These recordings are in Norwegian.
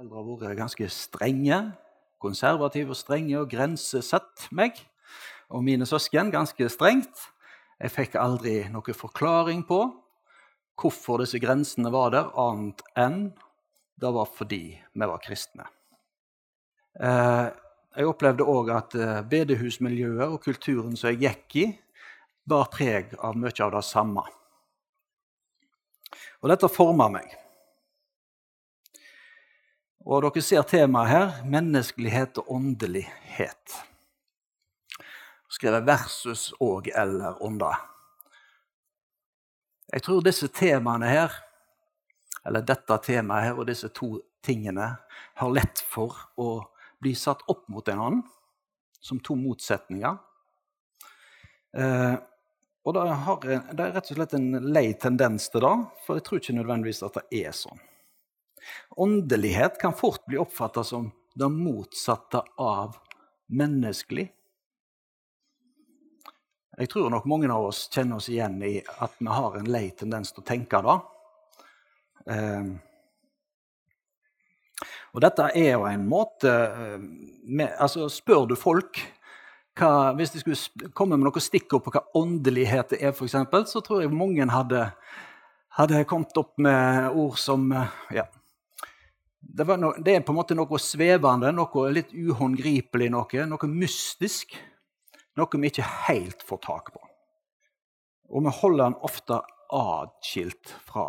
foreldre har vært ganske strenge, konservative og strenge og grensesatt meg og mine søsken ganske strengt. Jeg fikk aldri noen forklaring på hvorfor disse grensene var der, annet enn det var fordi vi var kristne. Eh, jeg opplevde òg at eh, bedehusmiljøet og kulturen som jeg gikk i, bar preg av mye av det samme. Og dette forma meg. Og dere ser temaet her menneskelighet og åndelighet. Skrevet versus og eller ånda. Jeg tror disse temaene her, eller dette temaet her og disse to tingene har lett for å bli satt opp mot en annen som to motsetninger. Eh, og det, det, er rett og slett en lei tendens til det, for jeg tror ikke nødvendigvis at det er sånn. Åndelighet kan fort bli oppfatta som det motsatte av menneskelig. Jeg tror nok mange av oss kjenner oss igjen i at vi har en lei tendens til å tenke det. Eh, og dette er jo en måte eh, med, altså Spør du folk hva, Hvis de skulle komme med noen stikkord på hva åndelighet er, for eksempel, så tror jeg mange hadde, hadde kommet opp med ord som eh, ja, det, no, det, er på en måte noe svevende, noe litt uhåndgripelig, noe, noe mystisk noe vi ikke helt får tak på. Og vi holder den ofte atskilt fra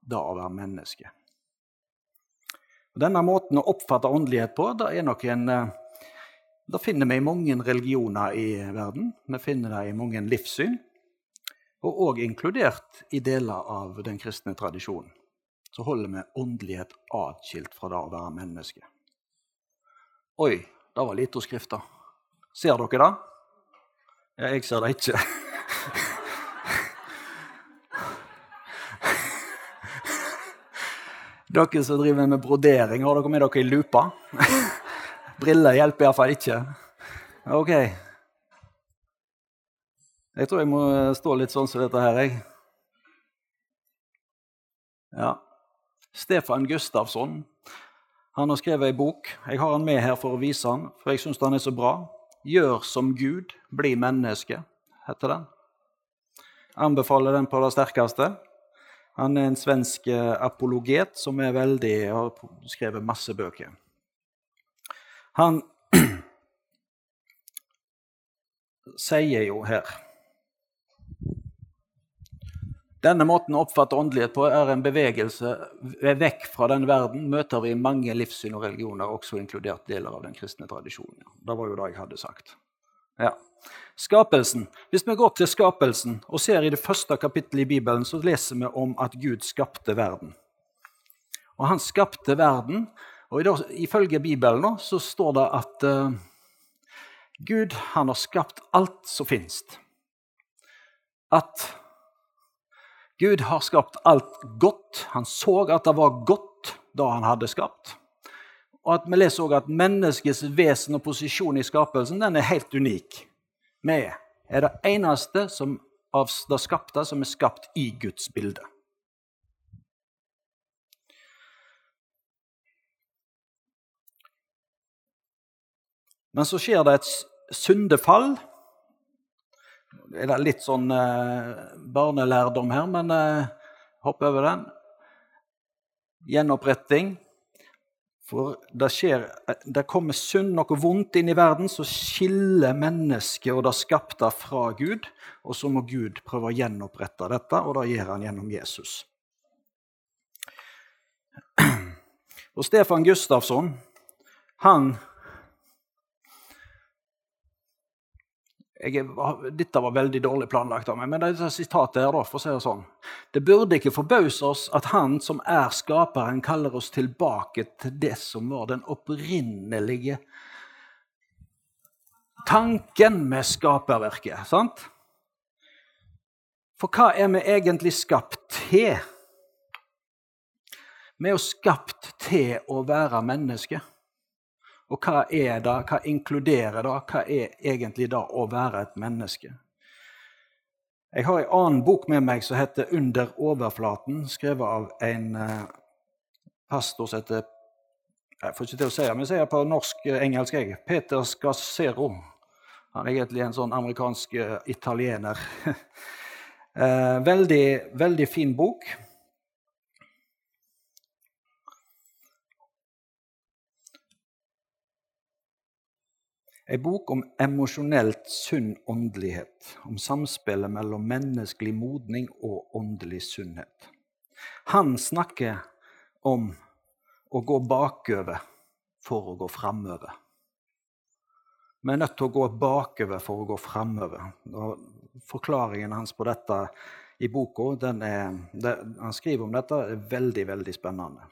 det å være menneske. Og denne måten å oppfatte åndelighet på det er nok en, eh, det finner vi i mange religioner i verden. Vi finner det i mange livssyn, og òg inkludert i deler av den kristne tradisjonen. Så holder vi åndelighet atskilt fra det å være menneske. Oi, det var lite å skrifte. Ser dere det? Ja, jeg ser det ikke. Dere som driver med brodering, har dere med dere i lupa? Briller hjelper iallfall ikke. Ok. Jeg tror jeg må stå litt sånn som dette her, jeg. Ja. Stefan Gustavsson han har skrevet ei bok. Jeg har han med her for å vise han, for jeg syns han er så bra. 'Gjør som Gud, bli menneske', heter den. Anbefaler den på det sterkeste. Han er en svensk eh, apologet som er veldig, har skrevet masse bøker. Han sier jo her Denne måten å oppfatte åndelighet på er en bevegelse vekk fra den verden møter vi i mange livssyn og religioner, også inkludert deler av den kristne tradisjonen. Det var jo det jeg hadde sagt. Ja. Skapelsen. Hvis vi går til skapelsen og ser i det første kapittelet i Bibelen, så leser vi om at Gud skapte verden. Og han skapte verden, og ifølge Bibelen så står det at uh, Gud han har skapt alt som finnes. At Gud har skapt alt godt. Han så at det var godt da han hadde skapt. Og at Vi leser også at menneskets vesen og posisjon i skapelsen den er helt unik. Vi er det eneste som, av det skapte som er skapt i Guds bilde. Men så skjer det et syndefall er litt sånn eh, barnelærdom her, men eh, hopp over den. Gjenoppretting. For det skjer Det kommer synd, noe vondt inn i verden, så skiller mennesket og det skapte fra Gud. Og så må Gud prøve å gjenopprette dette, og det gjør han gjennom Jesus. Og Stefan Gustafsson han jeg, dette var veldig dårlig planlagt av meg, men det er sitatet her, da, for å si det sånn Det burde ikke forbause oss at Han som er skaperen, kaller oss tilbake til det som var den opprinnelige tanken med skaperverket. sant? For hva er vi egentlig skapt til? Vi er jo skapt til å være mennesker. Og hva er det? Hva inkluderer det? Hva er egentlig det å være et menneske? Jeg har en annen bok med meg som heter 'Under overflaten', skrevet av en eh, pastor som heter Jeg får ikke til å si det, men jeg sier på norsk-engelsk jeg. Peter Scassero. Han er egentlig en sånn amerikansk uh, italiener. veldig, veldig fin bok. Ei bok om emosjonelt sunn åndelighet, om samspillet mellom menneskelig modning og åndelig sunnhet. Han snakker om å gå bakover for å gå framover. Vi er nødt til å gå bakover for å gå framover. Forklaringen hans på dette i boka, han skriver om dette, er veldig, veldig spennende.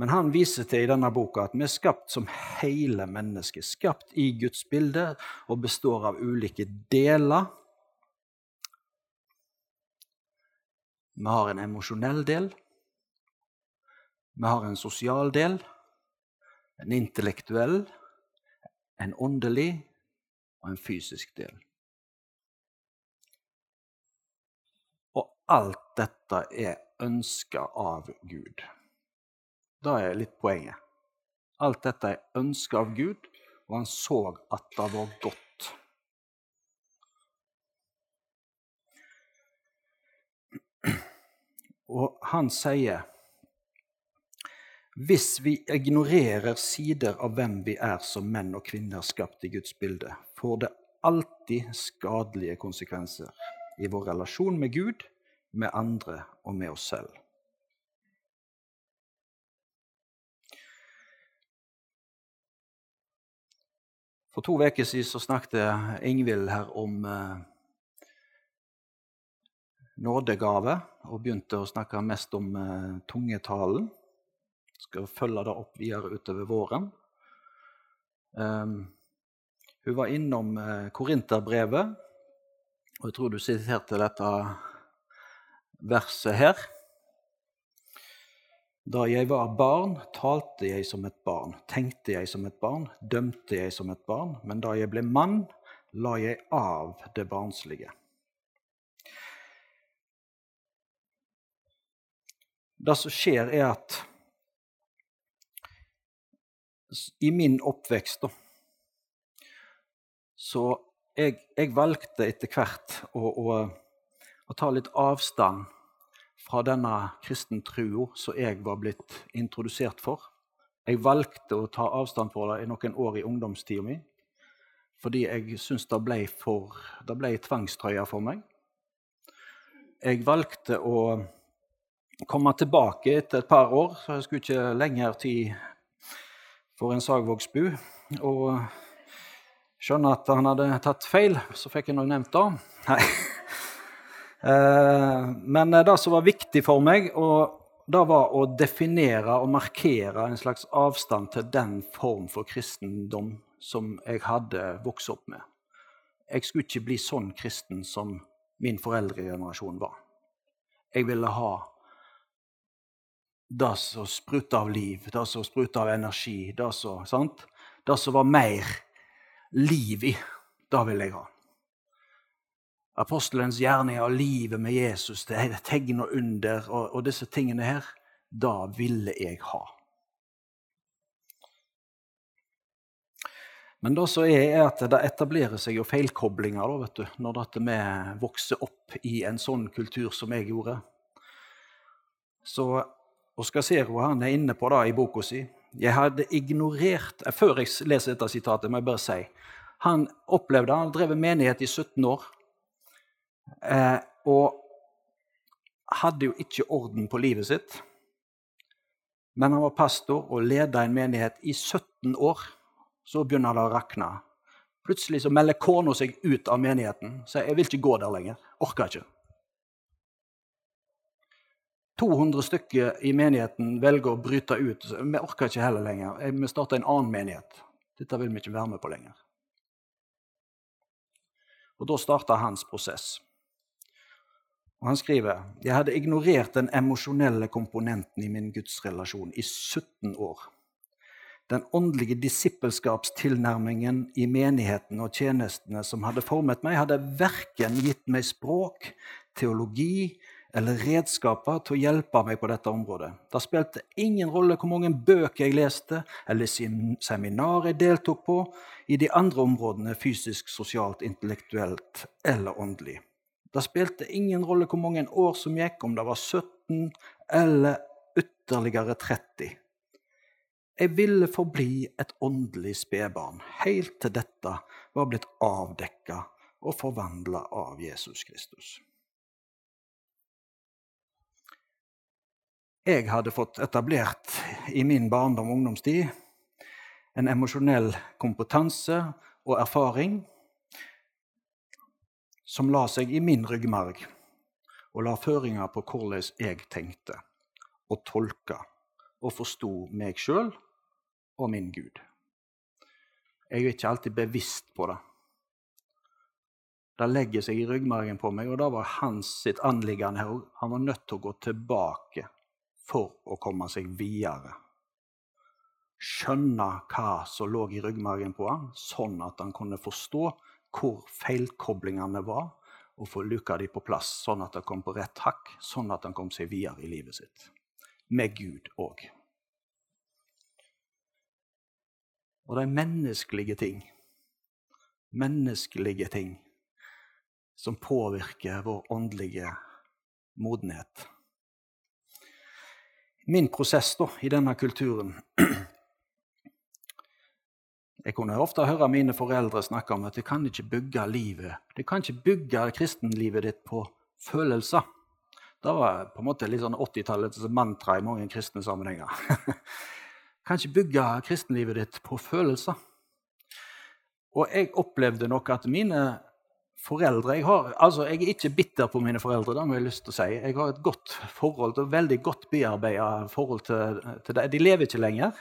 Men han viser til i denne boka at vi er skapt som hele mennesker. Skapt i Guds bilde og består av ulike deler. Vi har en emosjonell del. Vi har en sosial del, en intellektuell, en åndelig og en fysisk del. Og alt dette er ønska av Gud. Da er litt poenget. Alt dette er ønska av Gud, og han så at det var godt. Og han sier hvis vi ignorerer sider av hvem vi er som menn og kvinner skapt i Guds bilde, får det alltid skadelige konsekvenser i vår relasjon med Gud, med andre og med oss selv. For to uker siden snakket Ingvild her om eh, nådegave, og begynte å snakke mest om eh, tungetalen. Skal følge det opp videre utover våren. Um, hun var innom eh, Korinterbrevet, og jeg tror du siterte dette verset her. Da jeg var barn, talte jeg som et barn, tenkte jeg som et barn, dømte jeg som et barn, men da jeg ble mann, la jeg av det barnslige. Det som skjer, er at i min oppvekst Så jeg, jeg valgte etter hvert å, å, å ta litt avstand fra denne kristentrua som jeg var blitt introdusert for. Jeg valgte å ta avstand fra det i noen år i ungdomstida mi. Fordi jeg syntes det ble for Det ble tvangstrøya for meg. Jeg valgte å komme tilbake etter et par år, så jeg skulle ikke lenger tid for en Sagvågsbu. Og skjønne at han hadde tatt feil, så fikk jeg nå nevnt det. Nei. Eh, men det som var viktig for meg, det var å definere og markere en slags avstand til den form for kristendom som jeg hadde vokst opp med. Jeg skulle ikke bli sånn kristen som min foreldregenerasjon var. Jeg ville ha det som spruta av liv, det som spruta av energi, det som, det som var mer liv i. Det ville jeg ha apostelens gjerninger og livet med Jesus, det er tegn og under og, og disse tingene her, da ville jeg ha. Men det som er, er at det etablerer seg jo feilkoblinger da, vet du, når vi vokser opp i en sånn kultur som jeg gjorde. Så Oskar Zero er inne på det i boka si. Jeg hadde ignorert Før jeg leser dette sitatet, må jeg bare si Han opplevde han drev menighet i 17 år. Eh, og hadde jo ikke orden på livet sitt. Men han var pastor og leda en menighet i 17 år. Så begynner det å rakne. Plutselig så melder kona seg ut av menigheten. Så jeg vil ikke gå der lenger. Orker ikke. 200 stykker i menigheten velger å bryte ut. Vi orker ikke heller lenger. Vi starter en annen menighet. Dette vil vi ikke være med på lenger. Og Da starter hans prosess. Og Han skriver jeg hadde ignorert den emosjonelle komponenten i min gudsrelasjon i 17 år. Den åndelige disippelskapstilnærmingen i menigheten og tjenestene som hadde formet meg, hadde verken gitt meg språk, teologi eller redskaper til å hjelpe meg på dette området. Det spilte ingen rolle hvor mange bøker jeg leste, eller seminarer jeg deltok på i de andre områdene fysisk, sosialt, intellektuelt eller åndelig. Det spilte ingen rolle hvor mange år som gikk, om det var 17 eller ytterligere 30. Jeg ville forbli et åndelig spedbarn helt til dette var blitt avdekka og forvandla av Jesus Kristus. Jeg hadde fått etablert i min barndom og ungdomstid en emosjonell kompetanse og erfaring som la seg i min ryggmarg og la føringer på hvordan jeg tenkte og tolka og forsto meg sjøl og min Gud. Jeg er ikke alltid bevisst på det. Det legger seg i ryggmargen på meg, og det var hans sitt anliggende her Han var nødt til å gå tilbake for å komme seg videre. Skjønne hva som lå i ryggmargen på han, sånn at han kunne forstå hvor feilkoblingene var, og få luka de på plass, sånn at det kom på rett hakk, sånn at han kom seg videre i livet sitt. Med Gud òg. Og er menneskelige ting, menneskelige ting, som påvirker vår åndelige modenhet. Min prosess da, i denne kulturen Jeg kunne ofte høre mine foreldre snakke om at de kan ikke bygge livet De kan ikke bygge kristenlivet ditt på følelser. Det var på en måte litt sånn 80-tallets mantra i mange kristne sammenhenger. kan ikke bygge kristenlivet ditt på følelser. Og jeg opplevde nok at mine foreldre jeg, har, altså jeg er ikke bitter på mine foreldre. det må Jeg lyst til å si. Jeg har et godt forhold, et veldig godt bearbeida forhold til, til dem. De lever ikke lenger.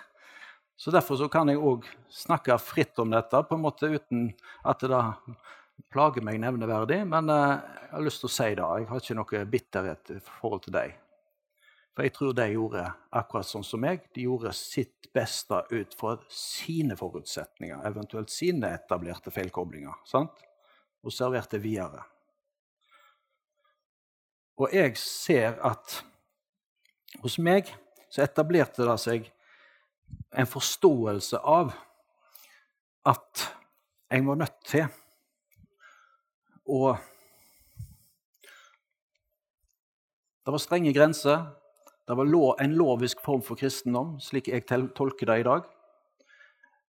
Så Derfor så kan jeg òg snakke fritt om dette, på en måte uten at det plager meg nevneverdig. Men uh, jeg har lyst til å si det. Jeg har ikke noe bitterhet i forhold til deg. For jeg tror de gjorde akkurat sånn som meg. De gjorde sitt beste ut fra sine forutsetninger, eventuelt sine etablerte feilkoblinger, sant? og serverte videre. Og jeg ser at hos meg så etablerte det seg en forståelse av at jeg var nødt til å Det var strenge grenser. Det var en lovisk form for kristendom, slik jeg tolker det i dag.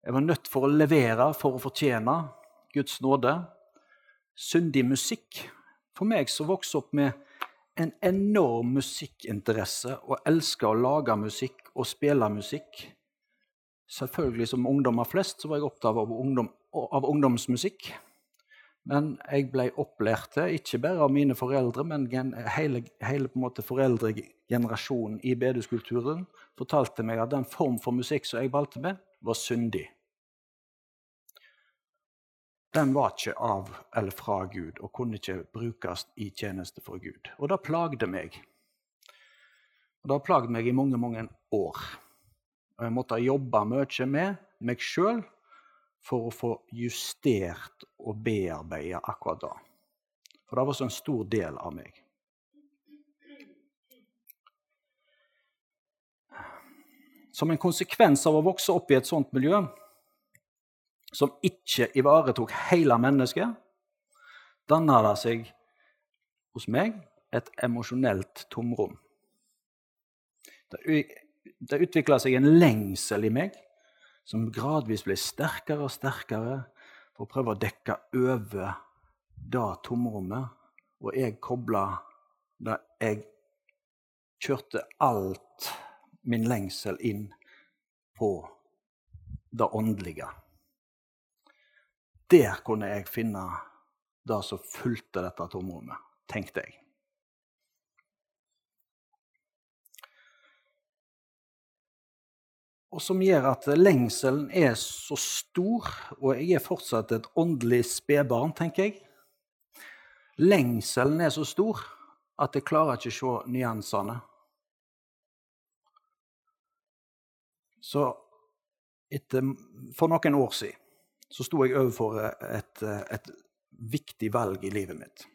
Jeg var nødt for å levere for å fortjene Guds nåde. Syndig musikk. For meg som vokste opp med en enorm musikkinteresse og elska å lage musikk og spille musikk, Selvfølgelig som ungdommer flest så var jeg opptatt av, ungdom, av ungdomsmusikk. Men jeg ble opplært til, ikke bare av mine foreldre, men hele, hele foreldregenerasjonen i bedehuskulturen fortalte meg at den form for musikk som jeg valgte med, var syndig. Den var ikke av eller fra Gud og kunne ikke brukes i tjeneste for Gud. Og det plagde meg. Og det har plagd meg i mange, mange år. Og jeg måtte jobbe mye med meg sjøl for å få justert og bearbeide akkurat det. For det var så en stor del av meg. Som en konsekvens av å vokse opp i et sånt miljø som ikke ivaretok hele mennesket, danna det seg hos meg et emosjonelt tomrom. Det det utvikla seg en lengsel i meg som gradvis ble sterkere og sterkere for å prøve å dekke over det tomrommet. Og jeg kobla det jeg kjørte alt min lengsel inn på det åndelige. Der kunne jeg finne det som fulgte dette tomrommet, tenkte jeg. Og som gjør at lengselen er så stor, og jeg er fortsatt et åndelig spedbarn, tenker jeg. Lengselen er så stor at jeg klarer ikke å se nyansene. Så etter, for noen år siden så sto jeg overfor et, et viktig valg i livet mitt.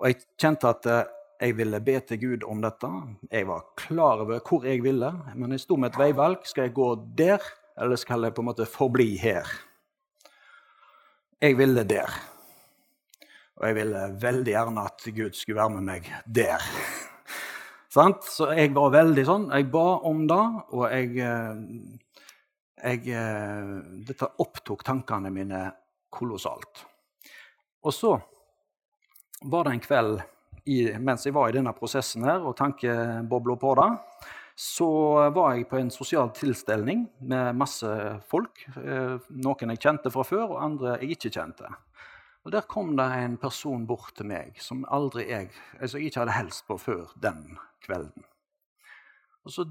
Og jeg kjente at eh, jeg ville be til Gud om dette. Jeg var klar over hvor jeg ville, men jeg sto med et veivalg. Skal jeg gå der, eller skal jeg på en måte forbli her? Jeg ville der. Og jeg ville veldig gjerne at Gud skulle være med meg der. Så jeg var veldig sånn. Jeg ba om det, og jeg, eh, jeg eh, Dette opptok tankene mine kolossalt. Og så var det en kveld i, mens jeg var i denne prosessen her, og tankebobla på det, så var jeg på en sosial tilstelning med masse folk. Eh, noen jeg kjente fra før, og andre jeg ikke kjente. Og Der kom det en person bort til meg som aldri jeg, altså jeg ikke hadde helst på før den kvelden. Og så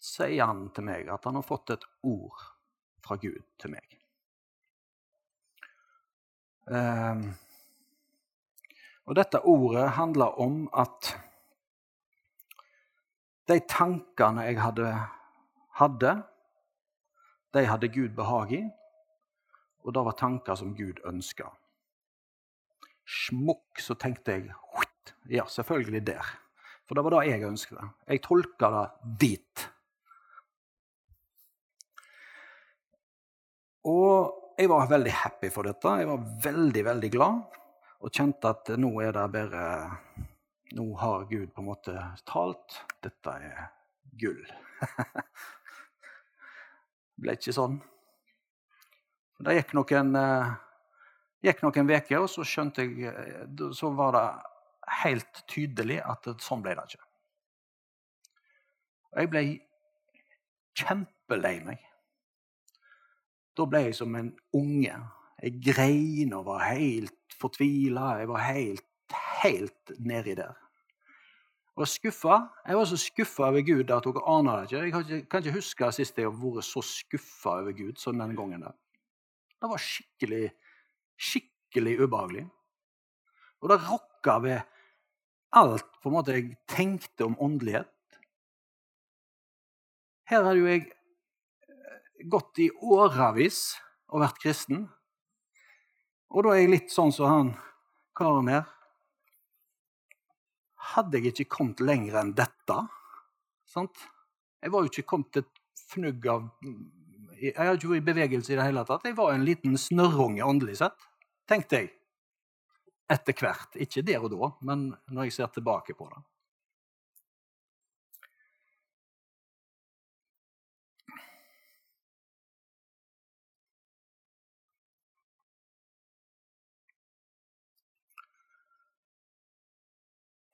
sier han til meg at han har fått et ord fra Gud til meg. Um, og dette ordet handler om at de tankene jeg hadde, hadde de hadde Gud behag i, og det var tanker som Gud ønska. Smukk, så tenkte jeg Ja, selvfølgelig der. For det var det jeg ønsket. Jeg tolka det dit. Og jeg var veldig happy for dette. Jeg var veldig, veldig glad og kjente at nå er det bare Nå har Gud på en måte talt. Dette er gull. det ble ikke sånn. Det gikk noen uh, gikk noen uker, og så skjønte jeg eh, Så var det helt tydelig at sånn ble det ikke. Jeg ble kjempelei meg. Da ble jeg som en unge. Jeg grein og var helt fortvila. Jeg var helt, helt nedi der. Jeg var skuffa. Jeg var så skuffa over Gud at dere aner det ikke. Jeg kan ikke, kan ikke huske sist jeg har vært så skuffa over Gud som den gangen der. Det var skikkelig, skikkelig ubehagelig. Og det rokka ved alt på en måte jeg tenkte om åndelighet. Her hadde jo jeg gått i årevis og vært kristen. Og da er jeg litt sånn som han karen her. Hadde jeg ikke kommet lenger enn dette sant? Jeg var jo ikke kommet til et fnugg av Jeg hadde ikke vært i bevegelse i det hele tatt. Jeg var en liten snørrunge åndelig sett, tenkte jeg. Etter hvert. Ikke der og da, men når jeg ser tilbake på det.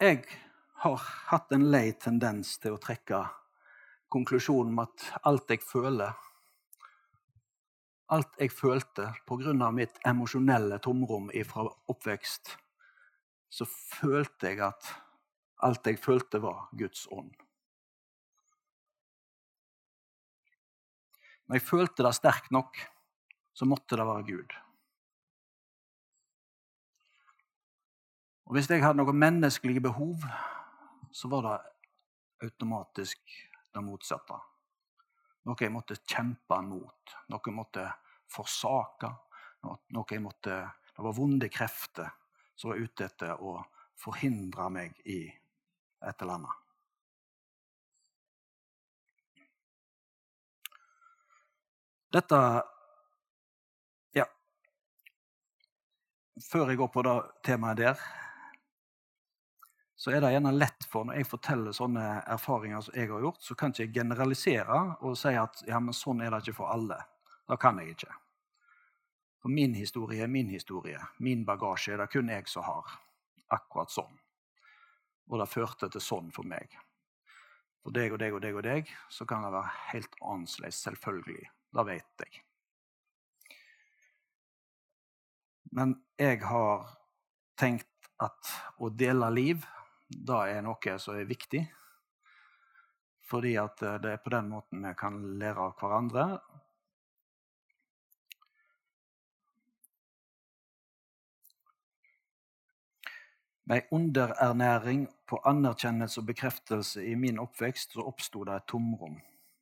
Jeg har hatt en lei tendens til å trekke konklusjonen med at alt jeg føler Alt jeg følte pga. mitt emosjonelle tomrom fra oppvekst, så følte jeg at alt jeg følte, var Guds ånd. Når jeg følte det sterkt nok, så måtte det være Gud. Og Hvis jeg hadde noen menneskelige behov, så var det automatisk det motsatte. Noe jeg måtte kjempe mot, noe jeg måtte forsake. Noe jeg måtte, det var vonde krefter som var ute etter å forhindre meg i et eller annet. Dette Ja. Før jeg går på det temaet der, så er det gjerne lett for når jeg forteller sånne erfaringer som jeg har gjort, så kan ikke jeg generalisere og si at ja, men sånn er det ikke for alle. Det kan jeg ikke. For min historie er min historie. Min bagasje er det kun jeg som har. Akkurat sånn. Og det førte til sånn for meg. For deg og deg og deg og deg så kan det være helt annerledes, selvfølgelig. Det vet jeg. Men jeg har tenkt at å dele liv det er noe som er viktig. Fordi at eh, det er på den måten vi kan lære av hverandre. Med underernæring på anerkjennelse og bekreftelse i min oppvekst så oppsto det et tomrom,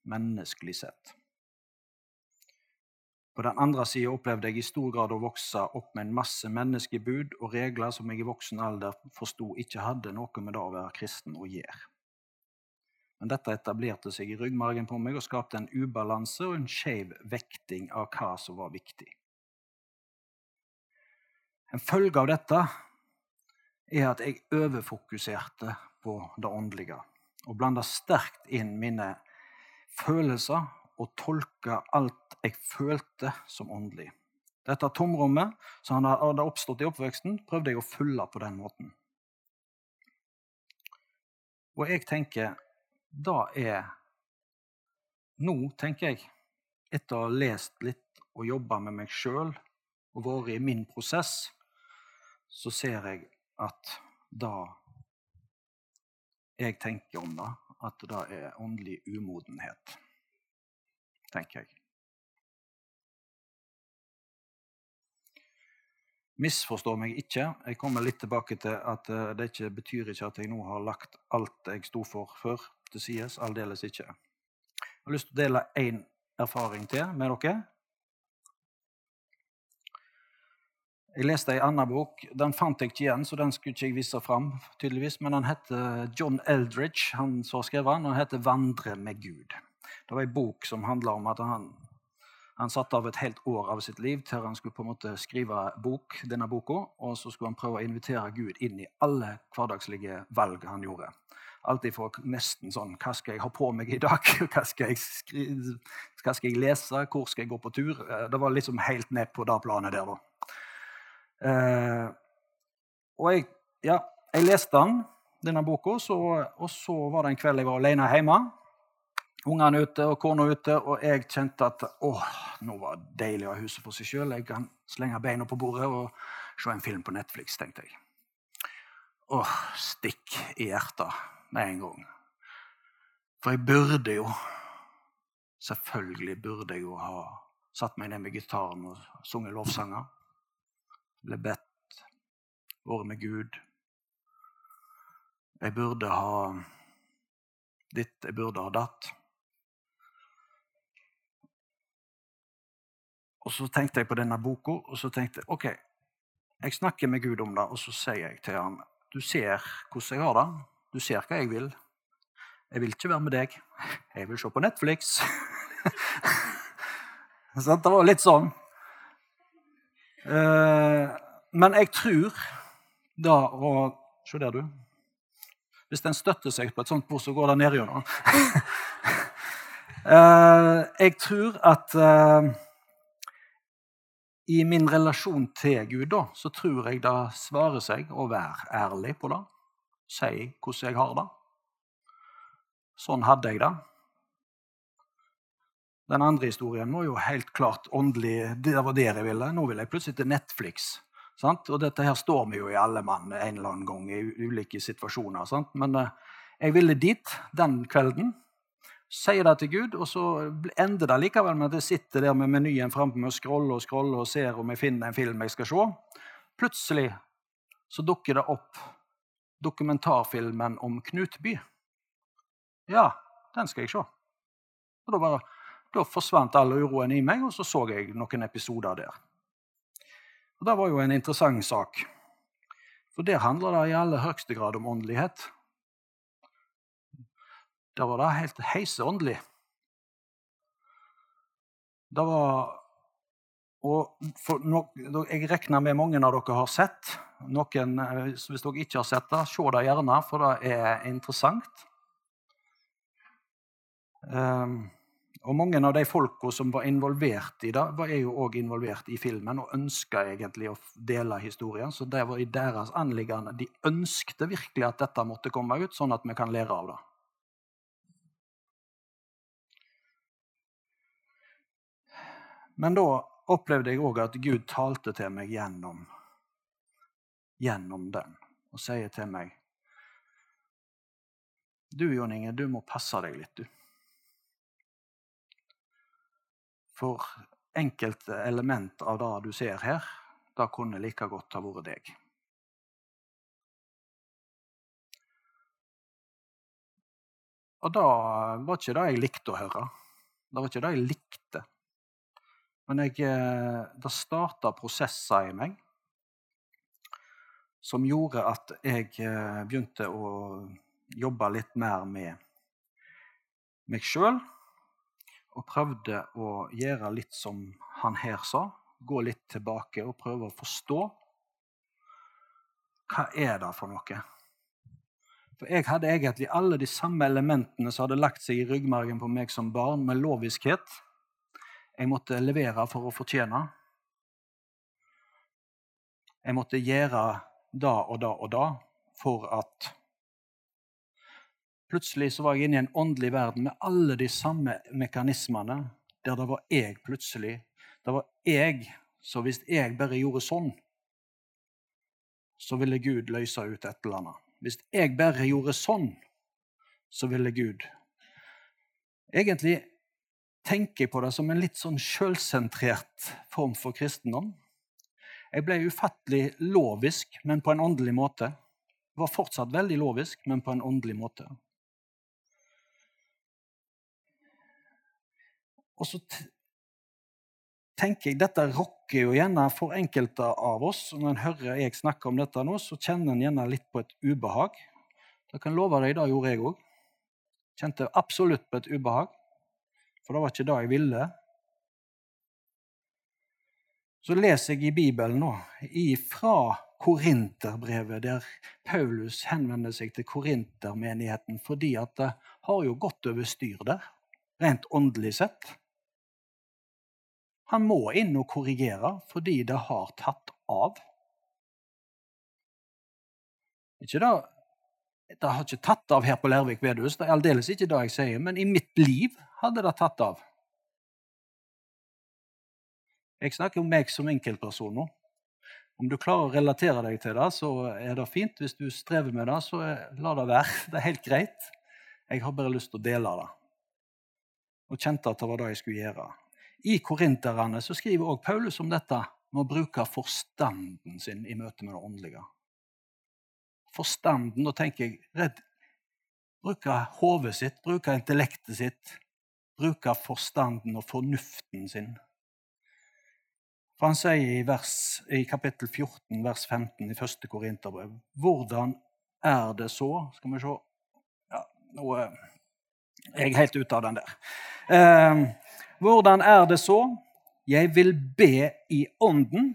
menneskelig sett. På den andre sida opplevde jeg i stor grad å vokse opp med en masse menneskebud og regler som jeg i voksen alder forsto ikke hadde noe med det å være kristen å gjøre. Men dette etablerte seg i ryggmargen på meg og skapte en ubalanse og en skeiv vekting av hva som var viktig. En følge av dette er at jeg overfokuserte på det åndelige og blanda sterkt inn mine følelser og tolke alt jeg følte, som åndelig. Dette tomrommet som hadde oppstått i oppveksten, prøvde jeg å fylle på den måten. Og jeg tenker da er Nå, tenker jeg, etter å ha lest litt og jobba med meg sjøl og vært i min prosess, så ser jeg at da jeg tenker om det, at det er åndelig umodenhet. Tenker jeg. Misforstå meg ikke. Jeg kommer litt tilbake til at eh, det ikke betyr ikke at jeg nå har lagt alt jeg sto for før, til side. Aldeles ikke. Jeg har lyst til å dele én erfaring til med dere. Jeg leste ei annen bok. Den fant jeg ikke igjen, så den skulle ikke jeg vise fram. tydeligvis, Men den heter John Eldridge, han som har skrevet den, og den heter 'Vandre med Gud'. Det var ei bok som handla om at han, han satte av et helt år av sitt liv til han skulle på en måte skrive bok, denne boka, og så skulle han prøve å invitere Gud inn i alle hverdagslige valg han gjorde. Alltid for nesten sånn Hva skal jeg ha på meg i dag? Hva skal jeg, skrive, hva skal jeg lese? Hvor skal jeg gå på tur? Det var liksom helt ned på det planet der, da. Eh, og jeg, ja, jeg leste den, denne boka, og så var det en kveld jeg var alene hjemme. Ungene ute og kona ute, og jeg kjente at å, nå var det deilig å ha huset for seg sjøl. Jeg kan slenge beina på bordet og se en film på Netflix, tenkte jeg. Åh, stikk i hjertet med en gang. For jeg burde jo Selvfølgelig burde jeg jo ha satt meg ned med gitaren og sunget lovsanger ble bedt, vært med Gud. Jeg burde ha ditt, jeg burde ha datt. Og så tenkte jeg på denne boka, og så tenkte jeg OK, jeg snakker med Gud om det, og så sier jeg til ham Du ser hvordan jeg har det. Du ser hva jeg vil. Jeg vil ikke være med deg. Jeg vil se på Netflix. så det var litt sånn. Eh, men jeg tror da å Se der, du. Hvis den støtter seg på et sånt bord, så går det ned gjennom. Eh, jeg tror at eh, i min relasjon til Gud, da, så tror jeg det svarer seg å være ærlig på det. Si hvordan jeg har det. Sånn hadde jeg det. Den andre historien var jo helt klart åndelig. Det var der jeg ville. Nå vil jeg plutselig til Netflix. Sant? Og dette her står vi jo i alle mann en eller annen gang i ulike situasjoner. Sant? Men uh, jeg ville dit den kvelden. Sier det til Gud, og så ender det likevel med at jeg sitter der med menyen framme og scroller og scroller og ser om jeg finner en film jeg skal se. Plutselig så dukker det opp dokumentarfilmen om Knutby. Ja, den skal jeg se. Og da bare da forsvant all uroen i meg, og så så jeg noen episoder der. Og Det var jo en interessant sak. For der handler det i aller høyeste grad om åndelighet. Der var det helt heiseåndelig. Det var og no, Jeg regner med mange av dere har sett. Noen, eh, hvis dere ikke har sett det, se det gjerne, for det er interessant. Um, og Mange av de folka som var involvert i det, var jo òg involvert i filmen og ønska egentlig å dele historien. Så det var i deres anliggende. De ønskte virkelig at dette måtte komme ut, sånn at vi kan lære av det. Men da opplevde jeg òg at Gud talte til meg gjennom, gjennom den og sier til meg Du, Jon Inge, du må passe deg litt, du. For enkelte element av det du ser her, det kunne like godt ha vært deg. Og det var ikke det jeg likte å høre. Det var ikke det jeg likte. Men jeg, eh, det starta prosesser i meg som gjorde at jeg eh, begynte å jobbe litt mer med meg sjøl. Og prøvde å gjøre litt som han her sa. Gå litt tilbake og prøve å forstå. Hva er det for noe? For jeg hadde egentlig alle de samme elementene som hadde lagt seg i ryggmargen på meg som barn, med loviskhet. Jeg måtte levere for å fortjene. Jeg måtte gjøre da og da og da for at Plutselig så var jeg inne i en åndelig verden med alle de samme mekanismene, der det var jeg plutselig. Det var jeg. Så hvis jeg bare gjorde sånn, så ville Gud løse ut et eller annet. Hvis jeg bare gjorde sånn, så ville Gud Egentlig tenker jeg på det som en litt sånn sjølsentrert form for kristendom. Jeg ble ufattelig lovisk, men på en åndelig måte. Jeg var fortsatt veldig lovisk, men på en åndelig måte. Og så tenker jeg dette rokker jo gjerne for enkelte av oss. og Når en hører jeg snakke om dette nå, så kjenner en gjerne litt på et ubehag. Det kan love deg, det gjorde jeg òg. Kjente absolutt på et ubehag. For det var ikke det jeg ville. Så leser jeg i Bibelen nå, fra Korinterbrevet, der Paulus henvender seg til korintermenigheten fordi at det har jo gått over styr der, rent åndelig sett. Han må inn og korrigere fordi det har tatt av. Ikke da, Det har ikke tatt av her på Lærvik bedehus, det er aldeles ikke det jeg sier, men i mitt liv hadde det tatt av. Jeg snakker om meg som enkeltperson nå. Om du klarer å relatere deg til det, så er det fint. Hvis du strever med det, så la det være. Det er helt greit. Jeg har bare lyst til å dele det. Og kjente at det var det jeg skulle gjøre. I korinterne så skriver også Paulus om dette med å bruke forstanden sin i møte med det åndelige. Forstanden, da tenker jeg redd, Bruke hodet sitt, bruke intellektet sitt, bruke forstanden og fornuften sin. For Han sier i, vers, i kapittel 14, vers 15 i første Korinterbrev Hvordan er det så Skal vi se ja, Nå er jeg helt ute av den der. Eh, hvordan er det så? Jeg vil be i ånden,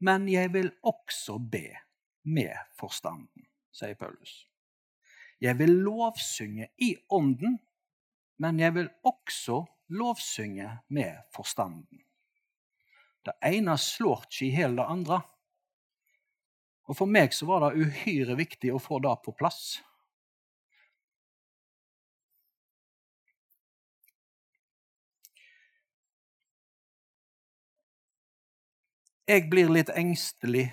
men jeg vil også be med forstanden, sier Paulus. Jeg vil lovsynge i ånden, men jeg vil også lovsynge med forstanden. Det ene slår ikke i hjel det andre. Og For meg så var det uhyre viktig å få det på plass. Jeg blir litt engstelig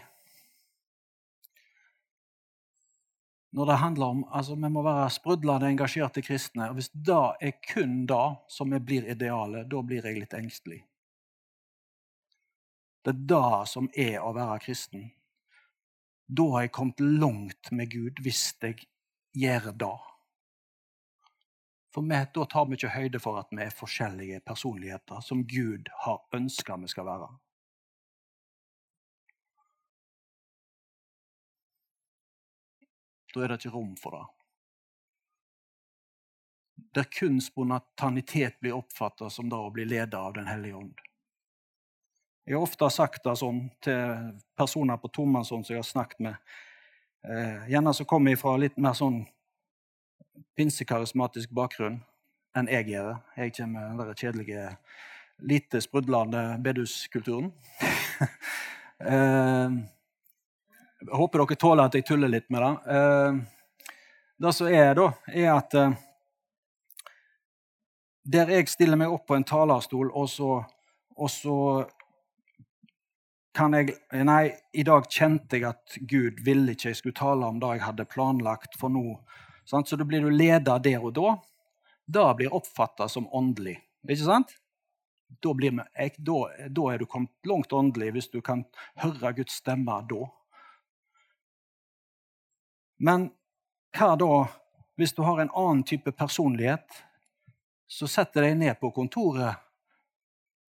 når det handler om altså Vi må være sprudlende engasjerte kristne. og Hvis det er kun det som blir idealet, da blir jeg litt engstelig. Det er det som er å være kristen. Da har jeg kommet langt med Gud, hvis jeg gjør det. For Da tar vi ikke høyde for at vi er forskjellige personligheter som Gud har ønska vi skal være. Da er det ikke rom for det. Der kun spontanitet blir oppfatta som det å bli ledet av Den hellige ånd. Jeg har ofte sagt det sånn til personer på tomannshånd som jeg har snakket med. Eh, gjerne som kommer fra litt mer sånn pinsekarismatisk bakgrunn enn jeg gjør. Jeg kommer med den kjedelige, lite sprudlende beduskulturen. eh, jeg håper dere tåler at jeg tuller litt med det. Eh, det som er, da, er at eh, der jeg stiller meg opp på en talerstol, og så, og så kan jeg Nei, i dag kjente jeg at Gud ville ikke jeg skulle tale om det jeg hadde planlagt for nå. Sant? Så da blir du leder der og da. Det blir oppfatta som åndelig. Ikke sant? Da, blir, da, da er du kommet langt åndelig hvis du kan høre Guds stemme da. Men hva da hvis du har en annen type personlighet? Så setter deg ned på kontoret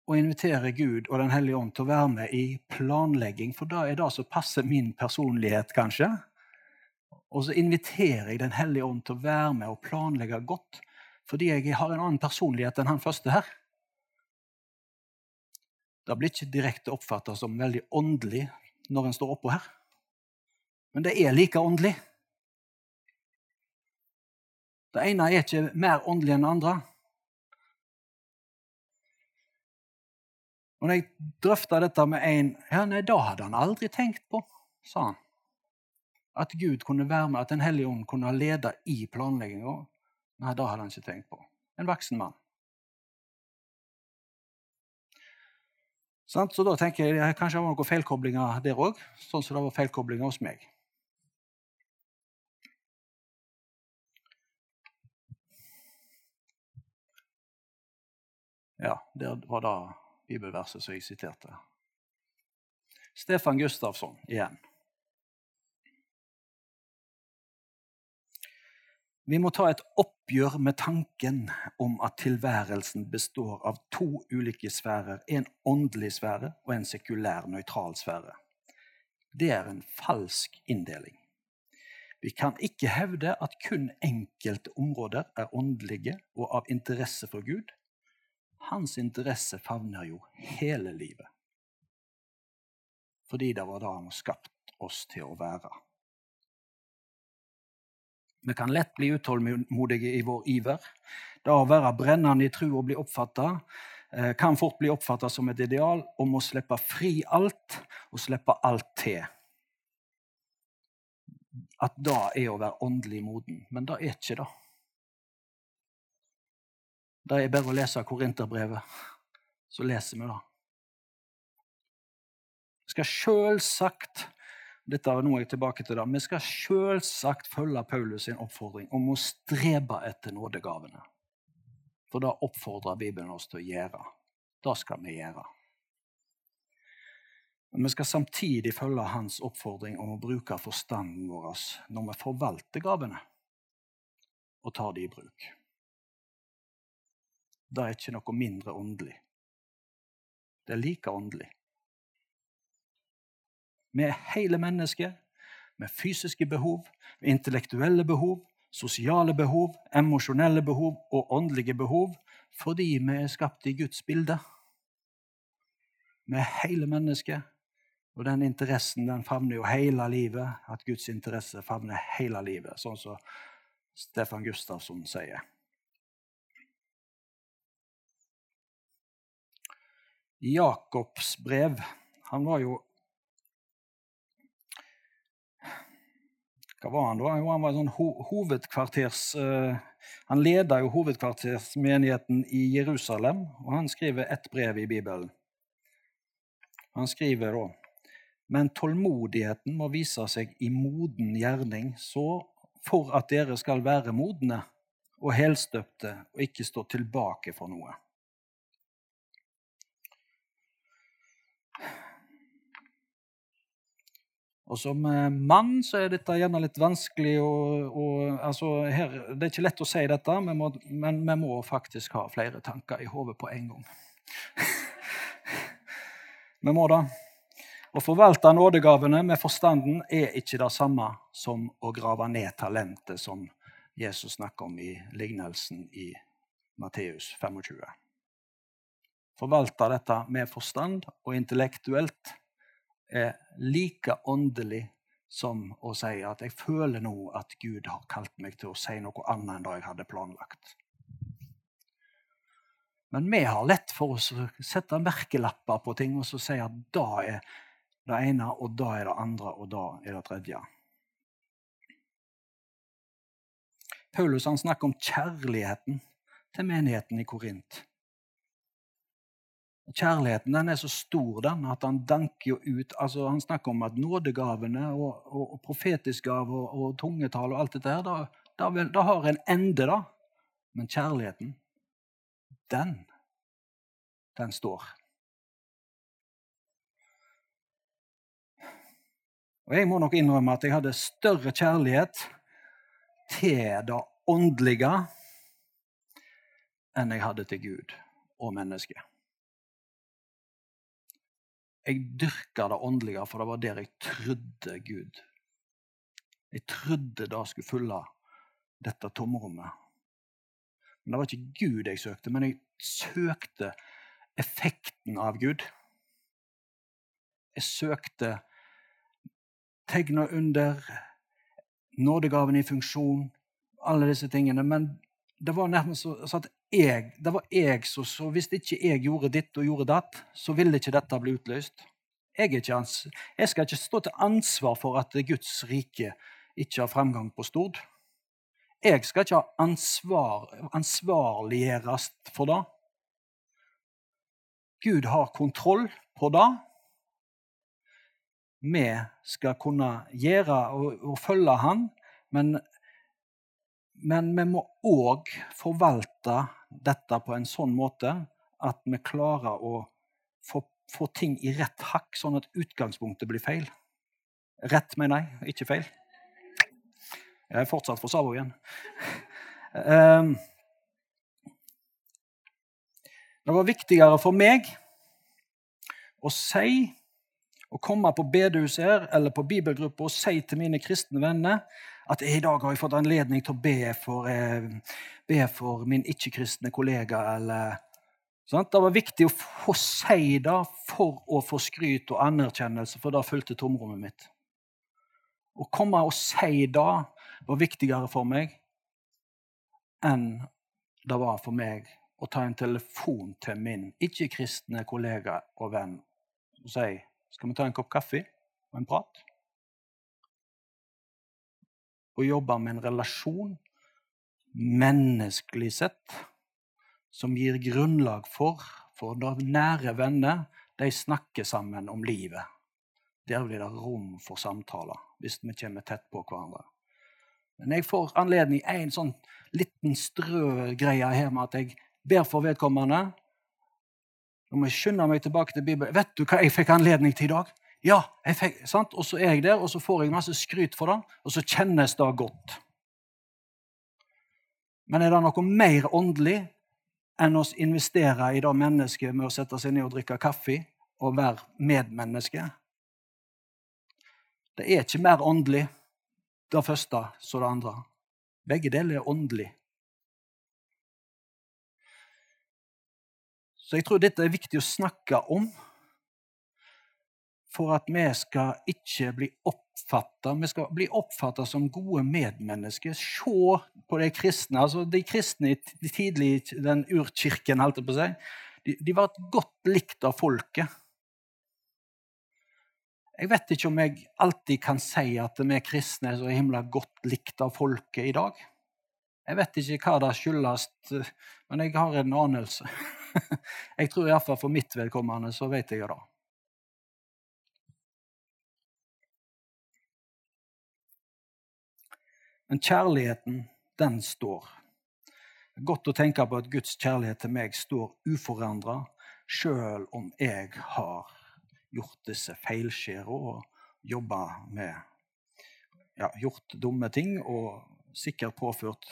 og inviterer Gud og Den hellige ånd til å være med i planlegging, for da er det som passer min personlighet, kanskje. Og så inviterer jeg Den hellige ånd til å være med og planlegge godt, fordi jeg har en annen personlighet enn han første her. Det blir ikke direkte oppfatta som veldig åndelig når en står oppå her. Men det er like åndelig. Det ene er ikke mer åndelig enn det andre. Og når jeg drøfta dette med en ja, nei, da hadde han aldri tenkt på, sa han. At Gud kunne være med, at Den hellige ånd kunne lede i planlegginga. Nei, det hadde han ikke tenkt på. En voksen mann. Så da tenker jeg kanskje det var noen feilkoblinger der òg, sånn som det var feilkoblinger hos meg. Ja, det var da bibelverset som jeg siterte. Stefan Gustafsson igjen. Vi må ta et oppgjør med tanken om at tilværelsen består av to ulike sfærer, en åndelig sfære og en sekulær, nøytral sfære. Det er en falsk inndeling. Vi kan ikke hevde at kun enkelte områder er åndelige og av interesse for Gud, hans interesse favner jo hele livet. Fordi det var det han har skapt oss til å være. Vi kan lett bli utålmodige i vår iver. Det å være brennende i tro og bli oppfatta eh, kan fort bli oppfatta som et ideal om å slippe fri alt og slippe alt til. At det er å være åndelig moden. Men det er ikke det. Det er bare å lese Korinterbrevet, så leser vi det. Vi skal selvsagt dette er noe jeg tilbake til da, Vi skal selvsagt følge Paulus sin oppfordring om å strebe etter nådegavene. For det oppfordrer Bibelen oss til å gjøre. Det skal vi gjøre. Men vi skal samtidig følge hans oppfordring om å bruke forstanden vår når vi forvalter gavene, og tar de i bruk det er ikke noe mindre åndelig. Det er like åndelig. Vi er hele mennesket med fysiske behov, med intellektuelle behov, sosiale behov, emosjonelle behov og åndelige behov fordi vi er skapt i Guds bilde. Vi er hele mennesket, og den interessen den favner jo hele livet. At Guds interesse favner hele livet, sånn som Stefan Gustavsson sier. Jakobs brev. Han var jo Hva var han da? Jo, han var sånn ho hovedkvarters... Uh, han leda jo hovedkvartersmenigheten i Jerusalem, og han skriver ett brev i Bibelen. Han skriver da Men tålmodigheten må vise seg i moden gjerning, så for at dere skal være modne og helstøpte og ikke stå tilbake for noe. Og som eh, mann så er dette gjerne litt vanskelig å, å altså her, Det er ikke lett å si dette, men, må, men vi må faktisk ha flere tanker i hodet på en gang. vi må det. Å forvalte nådegavene med forstanden er ikke det samme som å grave ned talentet, som Jesus snakker om i lignelsen i Matteus 25. Forvalte dette med forstand og intellektuelt er like åndelig som å si at jeg føler nå at Gud har kalt meg til å si noe annet enn det jeg hadde planlagt. Men vi har lett for oss å sette merkelapper på ting og så si at da er det ene, og da er det andre, og da er det tredje. Paulus snakker om kjærligheten til menigheten i Korint. Kjærligheten den er så stor den, at han danker jo ut altså Han snakker om at nådegavene og, og, og profetisk gave og, og tungetall og alt dette her, da, da, da har en ende, da. Men kjærligheten, den, den står. Og Jeg må nok innrømme at jeg hadde større kjærlighet til det åndelige enn jeg hadde til Gud og mennesket. Jeg dyrka det åndelige, for det var der jeg trodde Gud. Jeg trodde det skulle fylle dette tomrommet. Men Det var ikke Gud jeg søkte, men jeg søkte effekten av Gud. Jeg søkte tegna under, nådegaven i funksjon, alle disse tingene. Men det var nærmest så at jeg, det var jeg så, så Hvis ikke jeg gjorde ditt og gjorde datt, så ville ikke dette bli utløst. Jeg, jeg skal ikke stå til ansvar for at Guds rike ikke har fremgang på Stord. Jeg skal ikke ansvar, ansvarliggjøres for det. Gud har kontroll på det. Vi skal kunne gjøre og, og følge Han, men, men vi må òg forvalte dette på en sånn måte at vi klarer å få, få ting i rett hakk, sånn at utgangspunktet blir feil. Rett, mener jeg, ikke feil. Jeg er fortsatt for Savo igjen. Um, det var viktigere for meg å si, å komme på bedehuset her eller på bibelgruppe og si til mine kristne venner at i dag har jeg fått anledning til å be for, eh, be for min ikke-kristne kollega. eller sant? Det var viktig å få si det for å få skryt og anerkjennelse, for det fulgte tomrommet mitt. Å komme og si det var viktigere for meg enn det var for meg å ta en telefon til min ikke-kristne kollega og venn og si skal vi ta en kopp kaffe og en prat? Og jobbe med en relasjon, menneskelig sett, som gir grunnlag for For når nære venner de snakker sammen om livet. Der blir det rom for samtaler hvis vi kommer tett på hverandre. Men jeg får anledning en sånn liten strø greie her med at jeg ber for vedkommende. Nå må jeg skynde meg tilbake til Bibelen. Vet du hva jeg fikk anledning til i dag? Ja, jeg fikk, sant? Og så er jeg der, og så får jeg masse skryt for det, og så kjennes det godt. Men er det noe mer åndelig enn å investere i det mennesket med å sette seg ned og drikke kaffe og være medmenneske? Det er ikke mer åndelig det første som det andre. Begge deler er åndelig. Så jeg tror dette er viktig å snakke om for at vi skal ikke bli oppfatta Vi skal bli oppfatta som gode medmennesker. Se på de kristne. altså De kristne i tidlig den urkirken, holdt jeg på å si, de, de var godt likt av folket. Jeg vet ikke om jeg alltid kan si at vi kristne er så himla godt likt av folket i dag. Jeg vet ikke hva det skyldes, men jeg har en anelse. Jeg tror iallfall for mitt vedkommende så vet jeg det. Men kjærligheten, den står. Det er godt å tenke på at Guds kjærlighet til meg står uforandra, sjøl om jeg har gjort disse feilskjæra og jobba med ja, Gjort dumme ting og sikkert påført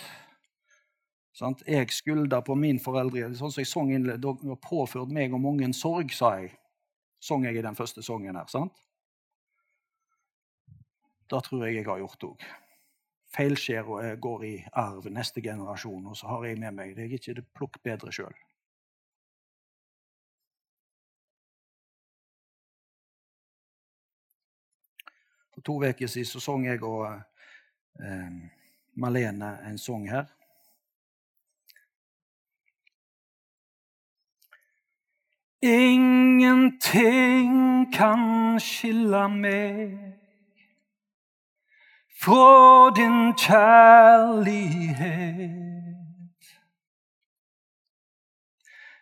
sant? Jeg skylda på min foreldre. sånn som jeg sang har påført meg og mange sorg, sa jeg. Sang jeg i den første sangen her. sant? Det tror jeg jeg har gjort òg. Feilskjæra går i arv neste generasjon, og så har jeg med meg det. Jeg er ikke det plukk bedre sjøl. For to uker siden så sang jeg og eh, Malene en sang her. Ingenting kan skille meg fra din kjærlighet.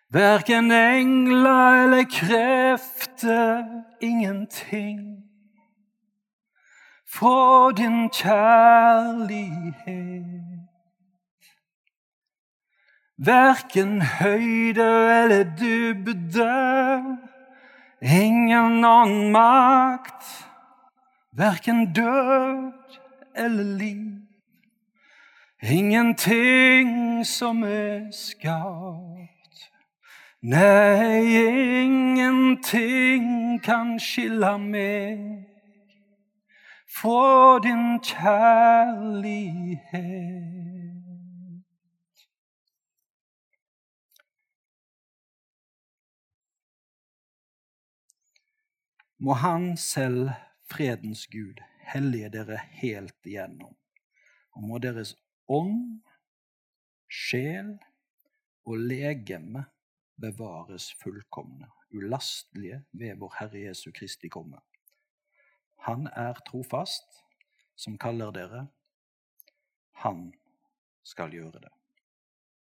Verken engler eller krefter, ingenting fra din kjærlighet. Verken høyde eller dybde, ingen annen makt. Verken død eller liv. Ingenting som er skapt, Nei, ingenting kan skille meg fra din kjærlighet. Må Han selv, fredens Gud, hellige dere helt igjennom. Og må deres ånd, sjel og legeme bevares fullkomne, ulastelige ved vår Herre Jesu Kristi komme. Han er trofast, som kaller dere. Han skal gjøre det.